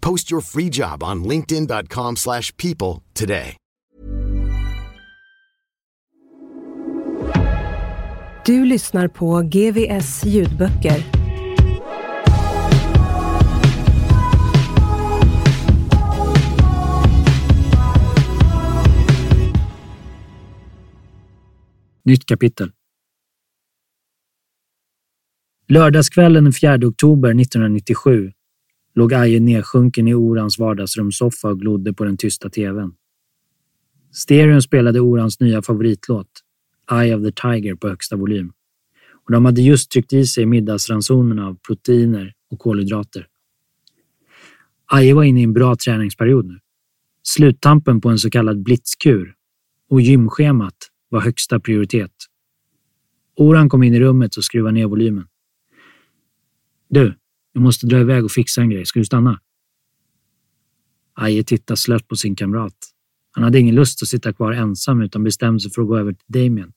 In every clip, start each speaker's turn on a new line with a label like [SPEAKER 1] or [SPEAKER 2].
[SPEAKER 1] Post your free job on linkedin.com/people slash people today.
[SPEAKER 2] Du lyssnar på GVS ljudböcker.
[SPEAKER 3] Nytt kapitel. Lördagskvällen den 4 oktober 1997 låg Aje nedsjunken i Orans vardagsrumssoffa och glodde på den tysta tvn. Stereon spelade Orans nya favoritlåt, Eye of the Tiger, på högsta volym. Och de hade just tryckt i sig middagsransonerna av proteiner och kolhydrater. Aje var inne i en bra träningsperiod nu. Sluttampen på en så kallad blitzkur och gymschemat var högsta prioritet. Oran kom in i rummet och skruvade ner volymen. Du, jag måste dra iväg och fixa en grej. Ska du stanna? Aje tittade slött på sin kamrat. Han hade ingen lust att sitta kvar ensam utan bestämde sig för att gå över till Damien.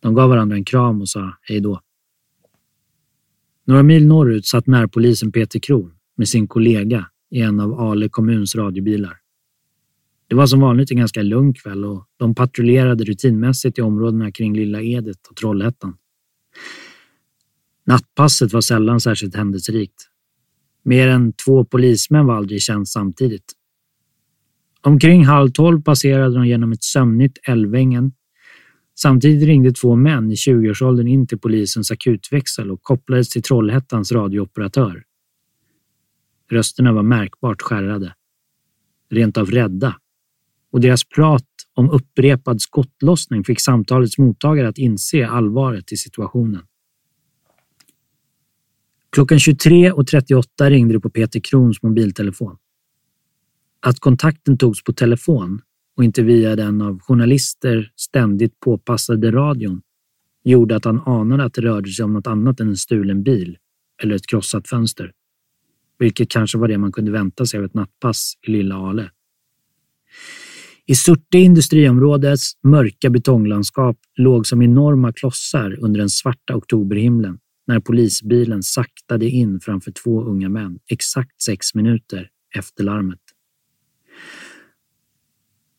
[SPEAKER 3] De gav varandra en kram och sa hej då. Några mil norrut satt närpolisen Peter Kron med sin kollega i en av Ale kommuns radiobilar. Det var som vanligt en ganska lugn kväll och de patrullerade rutinmässigt i områdena kring Lilla Edet och Trollhättan. Nattpasset var sällan särskilt händelserikt. Mer än två polismän var aldrig i tjänst samtidigt. Omkring halv tolv passerade de genom ett sömnigt Älvängen. Samtidigt ringde två män i 20-årsåldern in till polisens akutväxel och kopplades till Trollhättans radiooperatör. Rösterna var märkbart skärrade. Rent av rädda. Och deras prat om upprepad skottlossning fick samtalets mottagare att inse allvaret i situationen. Klockan 23.38 ringde det på Peter Krons mobiltelefon. Att kontakten togs på telefon och inte via den av journalister ständigt påpassade radion gjorde att han anade att det rörde sig om något annat än en stulen bil eller ett krossat fönster. Vilket kanske var det man kunde vänta sig av ett nattpass i Lilla Ale. I Surte industriområdets mörka betonglandskap låg som enorma klossar under den svarta oktoberhimlen när polisbilen saktade in framför två unga män exakt sex minuter efter larmet.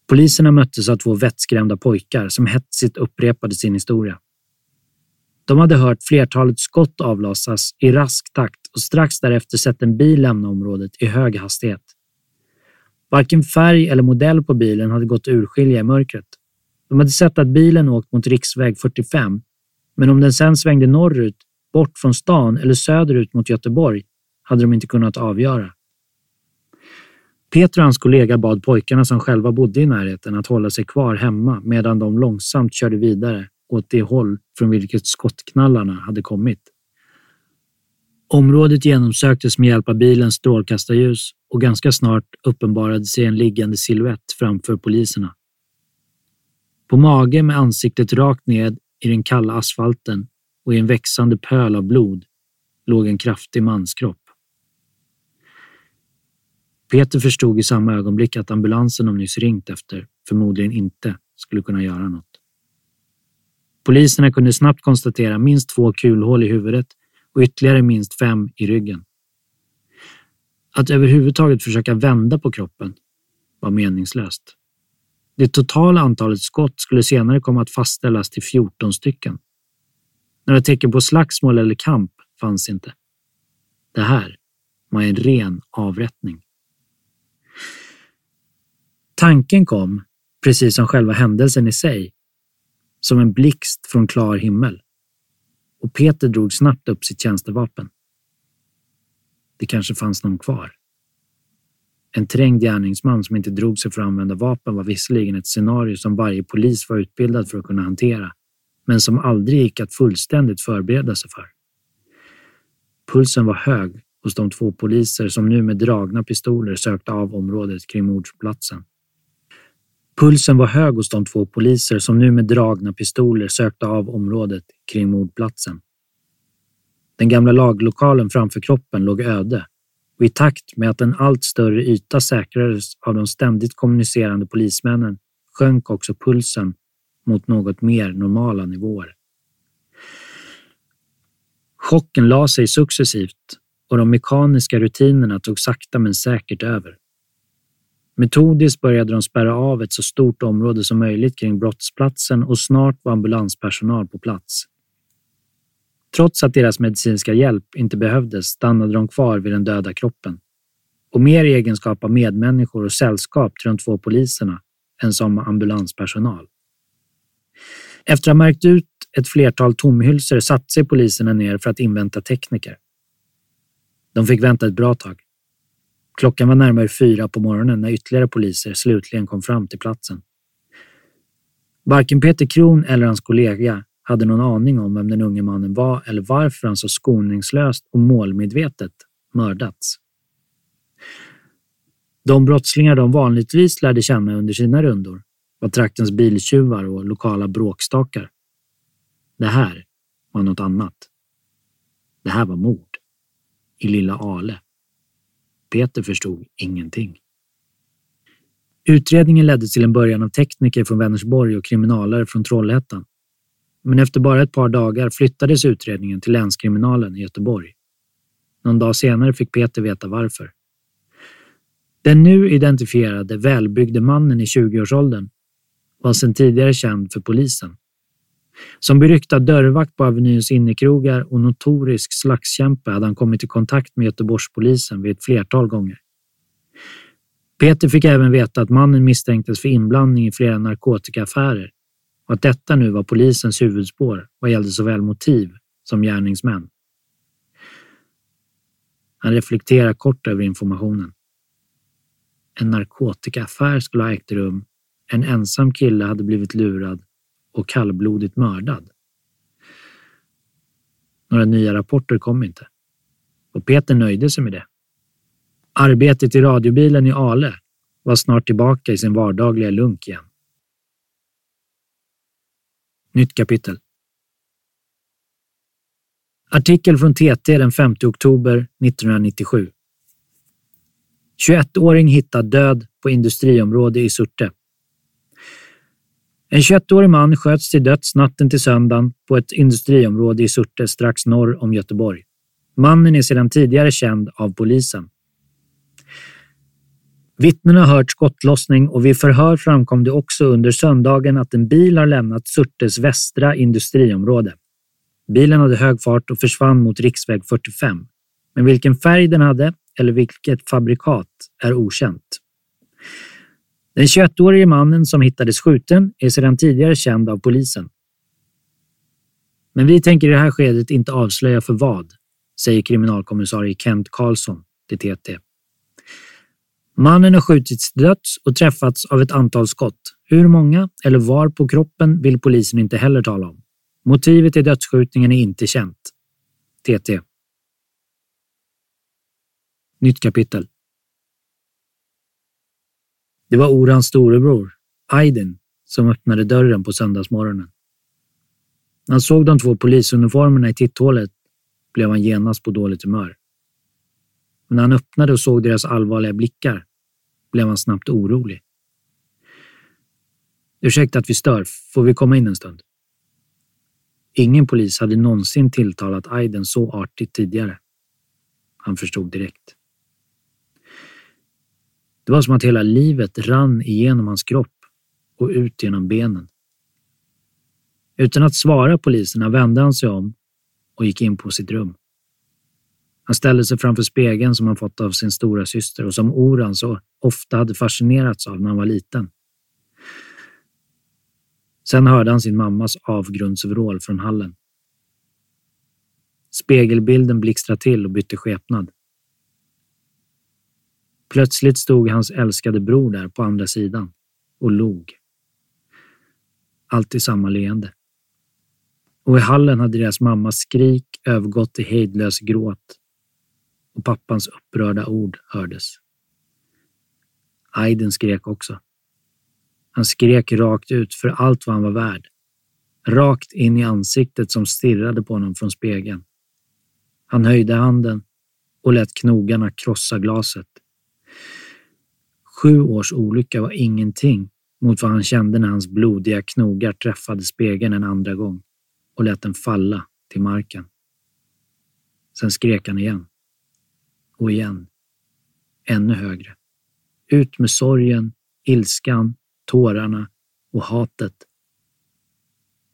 [SPEAKER 3] Poliserna möttes av två vettskrämda pojkar som hetsigt upprepade sin historia. De hade hört flertalet skott avlossas i rask takt och strax därefter sett en bil lämna området i hög hastighet. Varken färg eller modell på bilen hade gått att urskilja i mörkret. De hade sett att bilen åkt mot riksväg 45, men om den sen svängde norrut, bort från stan eller söderut mot Göteborg hade de inte kunnat avgöra. Peter och hans kollega bad pojkarna som själva bodde i närheten att hålla sig kvar hemma medan de långsamt körde vidare åt det håll från vilket skottknallarna hade kommit. Området genomsöktes med hjälp av bilens strålkastarljus och ganska snart uppenbarade sig en liggande siluett framför poliserna. På mage med ansiktet rakt ned i den kalla asfalten och i en växande pöl av blod låg en kraftig manskropp. Peter förstod i samma ögonblick att ambulansen de nyss ringt efter förmodligen inte skulle kunna göra något. Poliserna kunde snabbt konstatera minst två kulhål i huvudet och ytterligare minst fem i ryggen. Att överhuvudtaget försöka vända på kroppen var meningslöst. Det totala antalet skott skulle senare komma att fastställas till 14 stycken. Några tecken på slagsmål eller kamp fanns inte. Det här var en ren avrättning. Tanken kom, precis som själva händelsen i sig, som en blixt från klar himmel. Och Peter drog snabbt upp sitt tjänstevapen. Det kanske fanns någon kvar. En trängd gärningsman som inte drog sig för att använda vapen var visserligen ett scenario som varje polis var utbildad för att kunna hantera, men som aldrig gick att fullständigt förbereda sig för. Pulsen var hög hos de två poliser som nu med dragna pistoler sökte av området kring mordplatsen. Pulsen var hög hos de två poliser som nu med dragna pistoler sökte av området kring mordplatsen. Den gamla laglokalen framför kroppen låg öde och i takt med att en allt större yta säkrades av de ständigt kommunicerande polismännen sjönk också pulsen mot något mer normala nivåer. Chocken la sig successivt och de mekaniska rutinerna tog sakta men säkert över. Metodiskt började de spärra av ett så stort område som möjligt kring brottsplatsen och snart var ambulanspersonal på plats. Trots att deras medicinska hjälp inte behövdes stannade de kvar vid den döda kroppen. Och mer i egenskap av medmänniskor och sällskap till de två poliserna än som ambulanspersonal. Efter att ha märkt ut ett flertal tomhylsor satte sig poliserna ner för att invänta tekniker. De fick vänta ett bra tag. Klockan var närmare fyra på morgonen när ytterligare poliser slutligen kom fram till platsen. Varken Peter Kron eller hans kollega hade någon aning om vem den unge mannen var eller varför han så skoningslöst och målmedvetet mördats. De brottslingar de vanligtvis lärde känna under sina rundor var traktens biltjuvar och lokala bråkstakar. Det här var något annat. Det här var mord. I lilla Ale. Peter förstod ingenting. Utredningen ledde till en början av tekniker från Vänersborg och kriminalare från Trollhättan. Men efter bara ett par dagar flyttades utredningen till länskriminalen i Göteborg. Någon dag senare fick Peter veta varför. Den nu identifierade välbyggde mannen i 20-årsåldern var sedan tidigare känd för polisen. Som beryktad dörrvakt på Avenyns innekrogar och notorisk slagskämpe hade han kommit i kontakt med Göteborgspolisen vid ett flertal gånger. Peter fick även veta att mannen misstänktes för inblandning i flera narkotikaaffärer och att detta nu var polisens huvudspår vad gällde såväl motiv som gärningsmän. Han reflekterar kort över informationen. En narkotikaaffär skulle ha ägt rum, en ensam kille hade blivit lurad och kallblodigt mördad. Några nya rapporter kom inte och Peter nöjde sig med det. Arbetet i radiobilen i Ale var snart tillbaka i sin vardagliga lunk igen. Nytt kapitel. Artikel från TT den 5 oktober 1997. 21-åring hittad död på industriområde i Surte. En 21-årig man sköts till döds natten till söndagen på ett industriområde i Surte strax norr om Göteborg. Mannen är sedan tidigare känd av polisen. Vittnen har hört skottlossning och vid förhör framkom det också under söndagen att en bil har lämnat Surtes västra industriområde. Bilen hade hög fart och försvann mot riksväg 45. Men vilken färg den hade eller vilket fabrikat är okänt. Den 21-årige mannen som hittades skjuten är sedan tidigare känd av polisen. Men vi tänker i det här skedet inte avslöja för vad, säger kriminalkommissarie Kent Karlsson till TT. Mannen har skjutits till döds och träffats av ett antal skott. Hur många eller var på kroppen vill polisen inte heller tala om. Motivet till dödsskjutningen är inte känt. TT. Nytt kapitel. Det var Orans storebror, Aydin, som öppnade dörren på söndagsmorgonen. När han såg de två polisuniformerna i titthålet blev han genast på dåligt humör. Men när han öppnade och såg deras allvarliga blickar blev han snabbt orolig. Ursäkta att vi stör, får vi komma in en stund? Ingen polis hade någonsin tilltalat Aiden så artigt tidigare. Han förstod direkt. Det var som att hela livet rann igenom hans kropp och ut genom benen. Utan att svara poliserna vände han sig om och gick in på sitt rum. Han ställde sig framför spegeln som han fått av sin stora syster och som Oran så ofta hade fascinerats av när han var liten. Sen hörde han sin mammas avgrundsvrål från hallen. Spegelbilden blixtrade till och bytte skepnad. Plötsligt stod hans älskade bror där på andra sidan och log. Alltid samma leende. Och i hallen hade deras mammas skrik övergått i hejdlös gråt och pappans upprörda ord hördes. Aiden skrek också. Han skrek rakt ut för allt vad han var värd. Rakt in i ansiktet som stirrade på honom från spegeln. Han höjde handen och lät knogarna krossa glaset. Sju års olycka var ingenting mot vad han kände när hans blodiga knogar träffade spegeln en andra gång och lät den falla till marken. Sen skrek han igen. Och igen. Ännu högre. Ut med sorgen, ilskan, tårarna och hatet.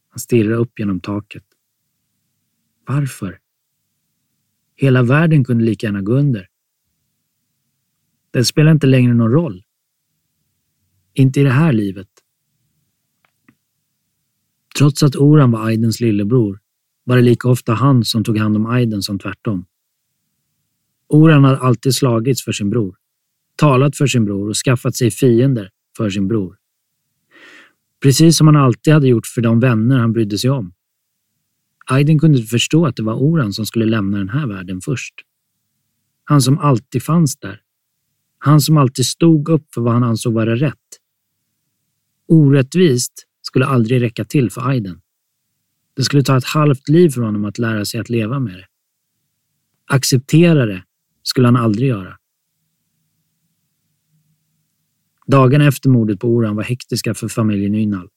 [SPEAKER 3] Han stirrade upp genom taket. Varför? Hela världen kunde lika gärna gå under. Det spelar inte längre någon roll. Inte i det här livet. Trots att Oran var Aidens lillebror var det lika ofta han som tog hand om Aiden som tvärtom. Oran hade alltid slagits för sin bror, talat för sin bror och skaffat sig fiender för sin bror. Precis som han alltid hade gjort för de vänner han brydde sig om. Aiden kunde inte förstå att det var Oran som skulle lämna den här världen först. Han som alltid fanns där. Han som alltid stod upp för vad han ansåg vara rätt. Orättvist skulle aldrig räcka till för Aiden. Det skulle ta ett halvt liv för honom att lära sig att leva med det. Acceptera det skulle han aldrig göra. Dagarna efter mordet på Oran var hektiska för familjen Ynal.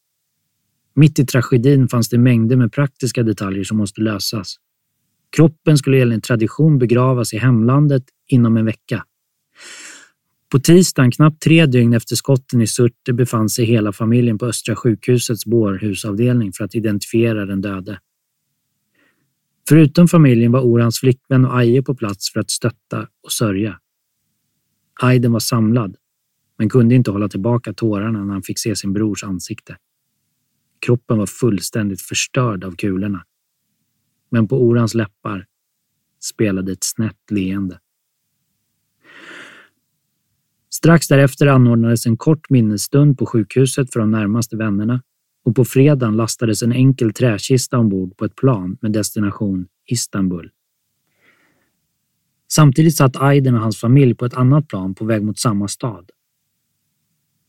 [SPEAKER 3] Mitt i tragedin fanns det mängder med praktiska detaljer som måste lösas. Kroppen skulle enligt tradition begravas i hemlandet inom en vecka. På tisdagen, knappt tre dygn efter skotten i Surte, befann sig hela familjen på Östra sjukhusets bårhusavdelning för att identifiera den döde. Förutom familjen var Orans flickvän och Aje på plats för att stötta och sörja. Aiden var samlad, men kunde inte hålla tillbaka tårarna när han fick se sin brors ansikte. Kroppen var fullständigt förstörd av kulorna. Men på Orans läppar spelade ett snett leende. Strax därefter anordnades en kort minnesstund på sjukhuset för de närmaste vännerna och på fredagen lastades en enkel träkista ombord på ett plan med destination Istanbul. Samtidigt satt Aiden och hans familj på ett annat plan på väg mot samma stad.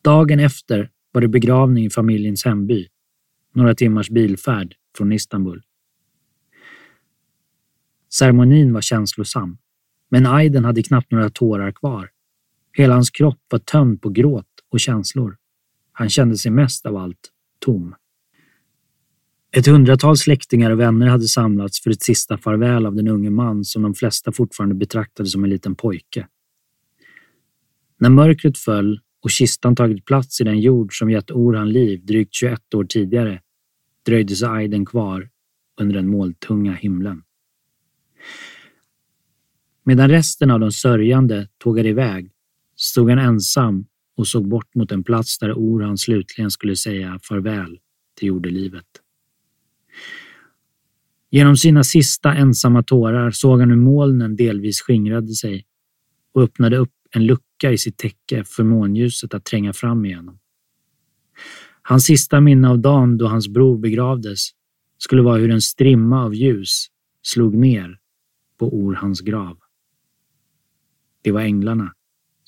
[SPEAKER 3] Dagen efter var det begravning i familjens hemby, några timmars bilfärd från Istanbul. Ceremonin var känslosam, men Aiden hade knappt några tårar kvar Hela hans kropp var tömd på gråt och känslor. Han kände sig mest av allt tom. Ett hundratal släktingar och vänner hade samlats för ett sista farväl av den unge man som de flesta fortfarande betraktade som en liten pojke. När mörkret föll och kistan tagit plats i den jord som gett Orhan liv drygt 21 år tidigare dröjde sig Aiden kvar under den måltunga himlen. Medan resten av de sörjande tågade iväg stod han ensam och såg bort mot en plats där Orhan slutligen skulle säga farväl till jordelivet. Genom sina sista ensamma tårar såg han hur molnen delvis skingrade sig och öppnade upp en lucka i sitt täcke för månljuset att tränga fram igenom. Hans sista minne av dagen då hans bror begravdes skulle vara hur en strimma av ljus slog ner på Orhans grav. Det var änglarna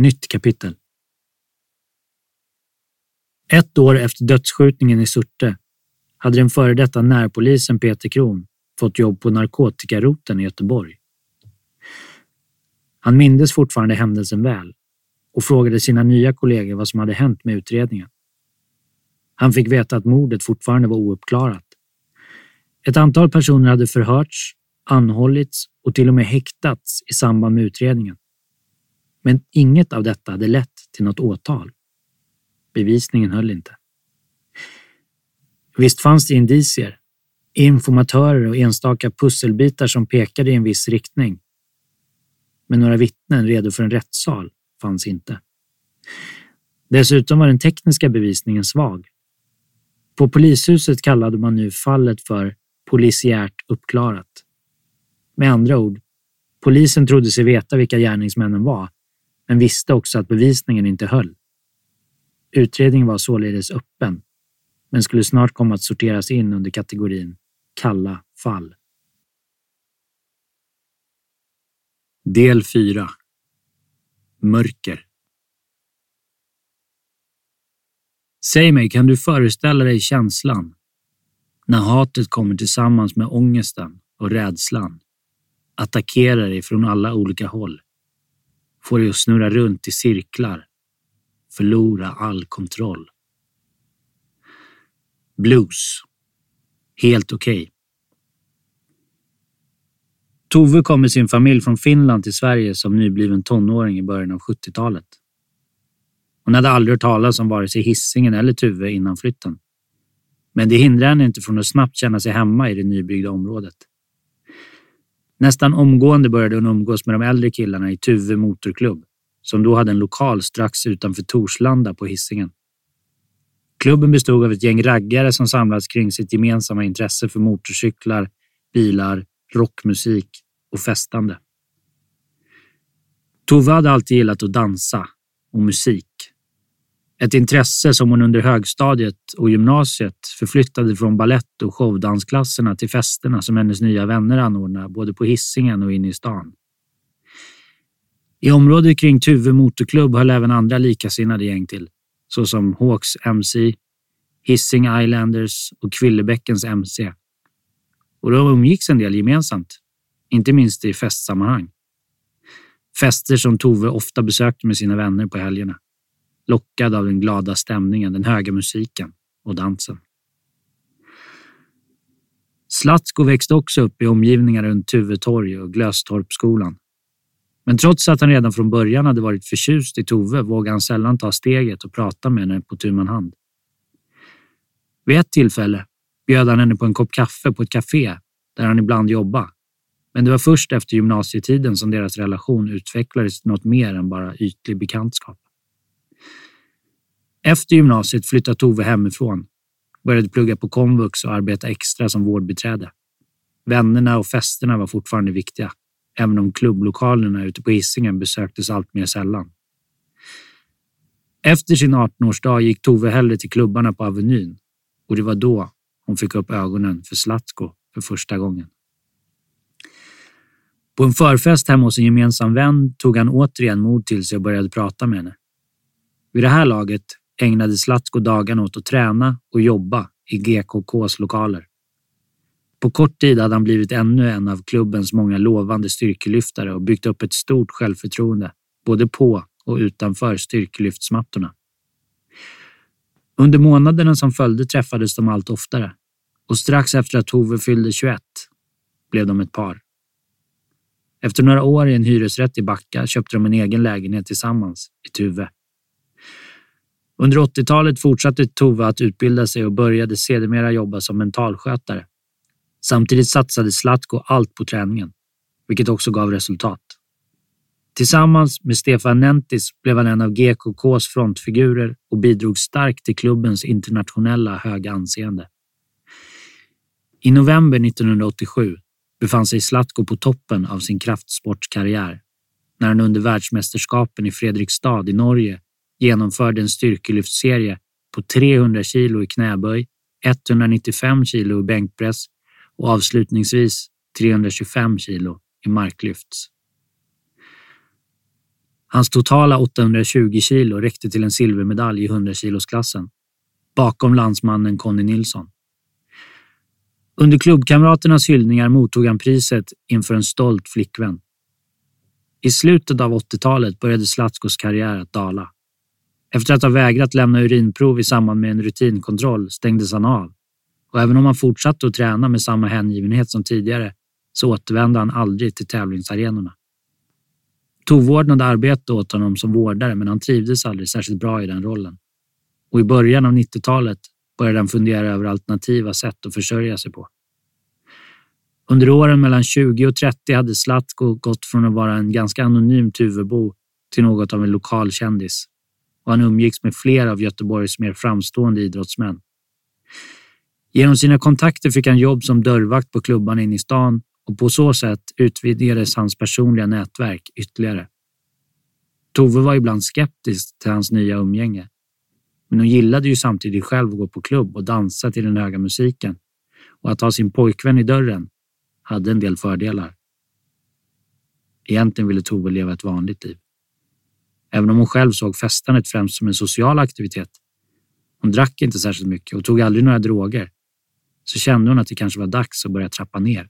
[SPEAKER 3] Nytt kapitel. Ett år efter dödsskjutningen i Surte hade den före detta närpolisen Peter Kron fått jobb på narkotikaroten i Göteborg. Han mindes fortfarande händelsen väl och frågade sina nya kollegor vad som hade hänt med utredningen. Han fick veta att mordet fortfarande var ouppklarat. Ett antal personer hade förhörts, anhållits och till och med häktats i samband med utredningen. Men inget av detta hade lett till något åtal. Bevisningen höll inte. Visst fanns det indicier, informatörer och enstaka pusselbitar som pekade i en viss riktning. Men några vittnen redo för en rättssal fanns inte. Dessutom var den tekniska bevisningen svag. På polishuset kallade man nu fallet för polisiärt uppklarat. Med andra ord, polisen trodde sig veta vilka gärningsmännen var, men visste också att bevisningen inte höll. Utredningen var således öppen, men skulle snart komma att sorteras in under kategorin kalla fall. Del 4 Mörker Säg mig, kan du föreställa dig känslan när hatet kommer tillsammans med ångesten och rädslan, attackerar dig från alla olika håll, få dig att snurra runt i cirklar, förlora all kontroll. Blues. Helt okej. Okay. Tove kom med sin familj från Finland till Sverige som nybliven tonåring i början av 70-talet. Hon hade aldrig hört talas om vare sig hissingen eller Tuve innan flytten. Men det hindrade henne inte från att snabbt känna sig hemma i det nybyggda området. Nästan omgående började hon umgås med de äldre killarna i Tuve motorklubb, som då hade en lokal strax utanför Torslanda på hissingen. Klubben bestod av ett gäng raggare som samlats kring sitt gemensamma intresse för motorcyklar, bilar, rockmusik och festande. Tove hade alltid gillat att dansa och musik. Ett intresse som hon under högstadiet och gymnasiet förflyttade från ballett och showdansklasserna till festerna som hennes nya vänner anordnade både på hissingen och inne i stan. I området kring Tuve motorklubb höll även andra likasinnade gäng till, såsom Hawks MC, Hissing Islanders och Kvillebäckens MC. Och de umgicks en del gemensamt, inte minst i festsammanhang. Fester som Tove ofta besökte med sina vänner på helgerna lockad av den glada stämningen, den höga musiken och dansen. Slatsko växte också upp i omgivningar runt Tuvetorg och Glöstorpsskolan. Men trots att han redan från början hade varit förtjust i Tove vågade han sällan ta steget och prata med henne på tu man hand. Vid ett tillfälle bjöd han henne på en kopp kaffe på ett café där han ibland jobbade. Men det var först efter gymnasietiden som deras relation utvecklades till något mer än bara ytlig bekantskap. Efter gymnasiet flyttade Tove hemifrån, började plugga på komvux och arbeta extra som vårdbiträde. Vännerna och festerna var fortfarande viktiga, även om klubblokalerna ute på Hisingen besöktes allt mer sällan. Efter sin 18-årsdag gick Tove hellre till klubbarna på Avenyn och det var då hon fick upp ögonen för Slatko för första gången. På en förfest hemma hos en gemensam vän tog han återigen mod till sig och började prata med henne. Vid det här laget ägnade Slatko dagarna åt att träna och jobba i GKKs lokaler. På kort tid hade han blivit ännu en av klubbens många lovande styrkelyftare och byggt upp ett stort självförtroende, både på och utanför styrkelyftsmattorna. Under månaderna som följde träffades de allt oftare och strax efter att Tove fyllde 21 blev de ett par. Efter några år i en hyresrätt i Backa köpte de en egen lägenhet tillsammans i Tuve. Under 80-talet fortsatte Tove att utbilda sig och började sedermera jobba som mentalskötare. Samtidigt satsade Zlatko allt på träningen, vilket också gav resultat. Tillsammans med Stefan Nentis blev han en av GKKs frontfigurer och bidrog starkt till klubbens internationella höga anseende. I november 1987 befann sig Zlatko på toppen av sin kraftsportskarriär när han under världsmästerskapen i Fredrikstad i Norge genomförde en styrkelyftserie på 300 kilo i knäböj, 195 kilo i bänkpress och avslutningsvis 325 kilo i marklyfts. Hans totala 820 kilo räckte till en silvermedalj i 100 kilosklassen bakom landsmannen Conny Nilsson. Under klubbkamraternas hyllningar mottog han priset inför en stolt flickvän. I slutet av 80-talet började Zlatskos karriär att dala. Efter att ha vägrat lämna urinprov i samband med en rutinkontroll stängdes han av och även om han fortsatte att träna med samma hängivenhet som tidigare så återvände han aldrig till tävlingsarenorna. Tove arbetade åt honom som vårdare men han trivdes aldrig särskilt bra i den rollen. Och i början av 90-talet började han fundera över alternativa sätt att försörja sig på. Under åren mellan 20 och 30 hade Zlatko gått från att vara en ganska anonym Tuvebo till något av en lokal kändis och han umgicks med flera av Göteborgs mer framstående idrottsmän. Genom sina kontakter fick han jobb som dörrvakt på klubbarna inne i stan och på så sätt utvidgades hans personliga nätverk ytterligare. Tove var ibland skeptisk till hans nya umgänge. Men hon gillade ju samtidigt själv att gå på klubb och dansa till den höga musiken och att ha sin pojkvän i dörren hade en del fördelar. Egentligen ville Tove leva ett vanligt liv. Även om hon själv såg festandet främst som en social aktivitet. Hon drack inte särskilt mycket och tog aldrig några droger. Så kände hon att det kanske var dags att börja trappa ner.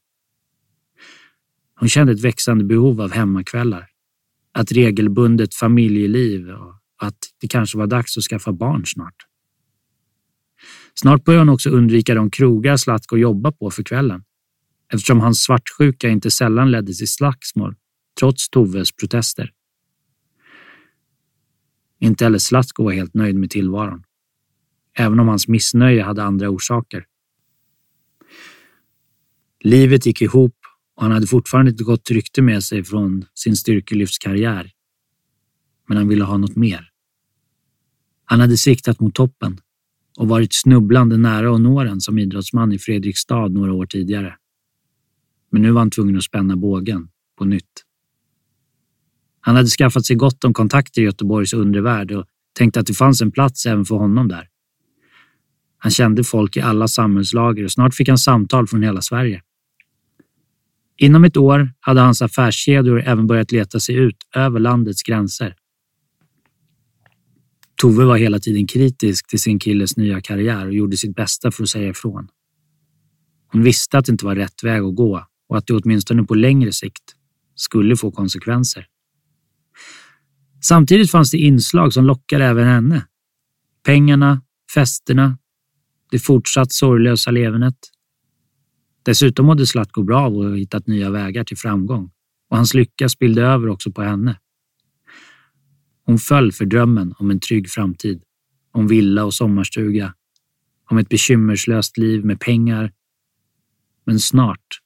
[SPEAKER 3] Hon kände ett växande behov av hemmakvällar, ett regelbundet familjeliv och att det kanske var dags att skaffa barn snart. Snart började hon också undvika de krogar Zlatko jobbade på för kvällen eftersom hans svartsjuka inte sällan ledde till slagsmål trots Toves protester. Inte heller Zlatko var helt nöjd med tillvaron, även om hans missnöje hade andra orsaker. Livet gick ihop och han hade fortfarande ett gott rykte med sig från sin styrkelyftskarriär. Men han ville ha något mer. Han hade siktat mot toppen och varit snubblande nära att nå den som idrottsman i Fredrikstad några år tidigare. Men nu var han tvungen att spänna bågen på nytt. Han hade skaffat sig gott om kontakter i Göteborgs undervärld och tänkte att det fanns en plats även för honom där. Han kände folk i alla samhällslager och snart fick han samtal från hela Sverige. Inom ett år hade hans affärskedjor även börjat leta sig ut över landets gränser. Tove var hela tiden kritisk till sin killes nya karriär och gjorde sitt bästa för att säga ifrån. Hon visste att det inte var rätt väg att gå och att det åtminstone på längre sikt skulle få konsekvenser. Samtidigt fanns det inslag som lockade även henne. Pengarna, festerna, det fortsatt sorglösa levernet. Dessutom mådde Zlatko bra av att ha hittat nya vägar till framgång och hans lycka spillde över också på henne. Hon föll för drömmen om en trygg framtid, om villa och sommarstuga, om ett bekymmerslöst liv med pengar, men snart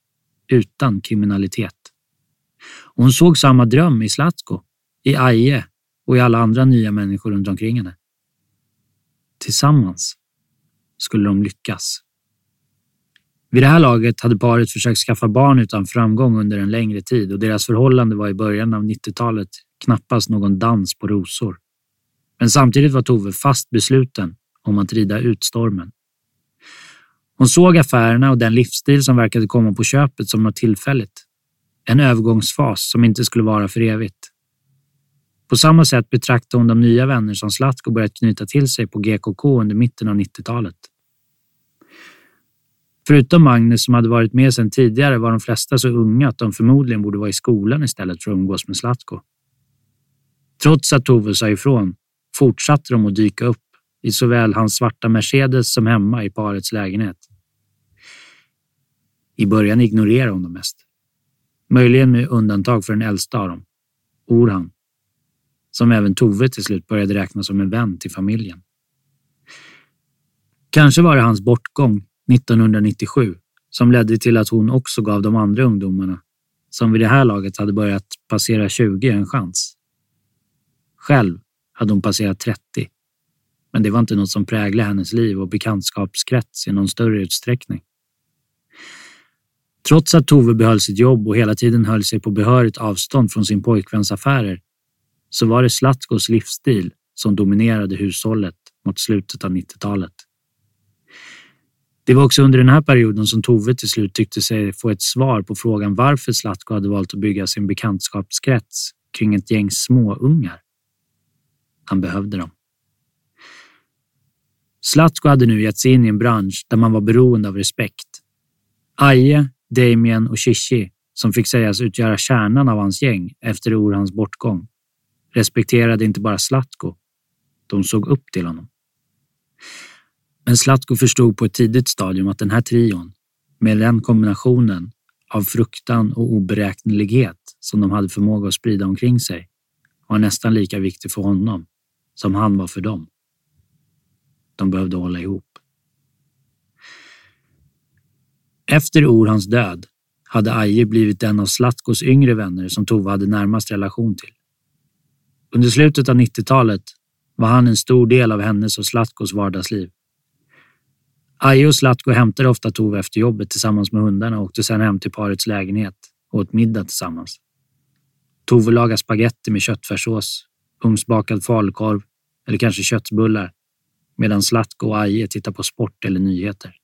[SPEAKER 3] utan kriminalitet. hon såg samma dröm i Zlatko, i Aje och i alla andra nya människor runt omkring henne. Tillsammans skulle de lyckas. Vid det här laget hade paret försökt skaffa barn utan framgång under en längre tid och deras förhållande var i början av 90-talet knappast någon dans på rosor. Men samtidigt var Tove fast besluten om att rida ut stormen. Hon såg affärerna och den livsstil som verkade komma på köpet som något tillfälligt. En övergångsfas som inte skulle vara för evigt. På samma sätt betraktade hon de nya vänner som Zlatko börjat knyta till sig på GKK under mitten av 90-talet. Förutom Magnus som hade varit med sedan tidigare var de flesta så unga att de förmodligen borde vara i skolan istället för att umgås med Zlatko. Trots att Tove sa ifrån fortsatte de att dyka upp i såväl hans svarta Mercedes som hemma i parets lägenhet. I början ignorerade hon dem mest. Möjligen med undantag för den äldsta av dem, Orhan, som även Tove till slut började räkna som en vän till familjen. Kanske var det hans bortgång 1997 som ledde till att hon också gav de andra ungdomarna, som vid det här laget hade börjat passera 20, en chans. Själv hade hon passerat 30, men det var inte något som präglade hennes liv och bekantskapskrets i någon större utsträckning. Trots att Tove behöll sitt jobb och hela tiden höll sig på behörigt avstånd från sin pojkväns affärer så var det Slatkos livsstil som dominerade hushållet mot slutet av 90-talet. Det var också under den här perioden som Tove till slut tyckte sig få ett svar på frågan varför Zlatko hade valt att bygga sin bekantskapskrets kring ett gäng småungar. Han behövde dem. Zlatko hade nu gett sig in i en bransch där man var beroende av respekt. Aje, Damien och Shishi, som fick sägas utgöra kärnan av hans gäng efter Orhans bortgång, respekterade inte bara Zlatko, de såg upp till honom. Men Zlatko förstod på ett tidigt stadium att den här trion, med den kombinationen av fruktan och oberäknelighet som de hade förmåga att sprida omkring sig, var nästan lika viktig för honom som han var för dem. De behövde hålla ihop. Efter Orhans död hade Aje blivit en av Slatkos yngre vänner som Tove hade närmast relation till. Under slutet av 90-talet var han en stor del av hennes och Slatkos vardagsliv. Aje och Slatko hämtade ofta Tove efter jobbet tillsammans med hundarna och åkte sedan hem till parets lägenhet och åt middag tillsammans. Tove lagade spaghetti med köttfärssås, ugnsbakad falukorv eller kanske köttbullar medan Slatko och Aje tittade på sport eller nyheter.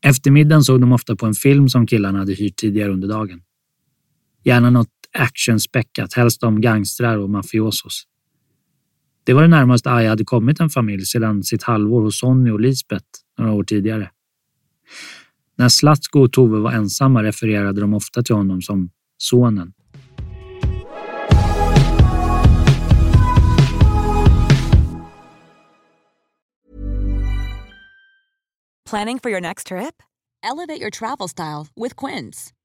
[SPEAKER 3] Eftermiddagen såg de ofta på en film som killarna hade hyrt tidigare under dagen. Gärna något actionspäckat, helst om gangstrar och mafiosos. Det var det närmaste Aja hade kommit en familj sedan sitt halvår hos Sonny och Lisbeth några år tidigare. När Slatko och Tove var ensamma refererade de ofta till honom som sonen.
[SPEAKER 4] Planning for your next trip? Elevate your travel style with Quince.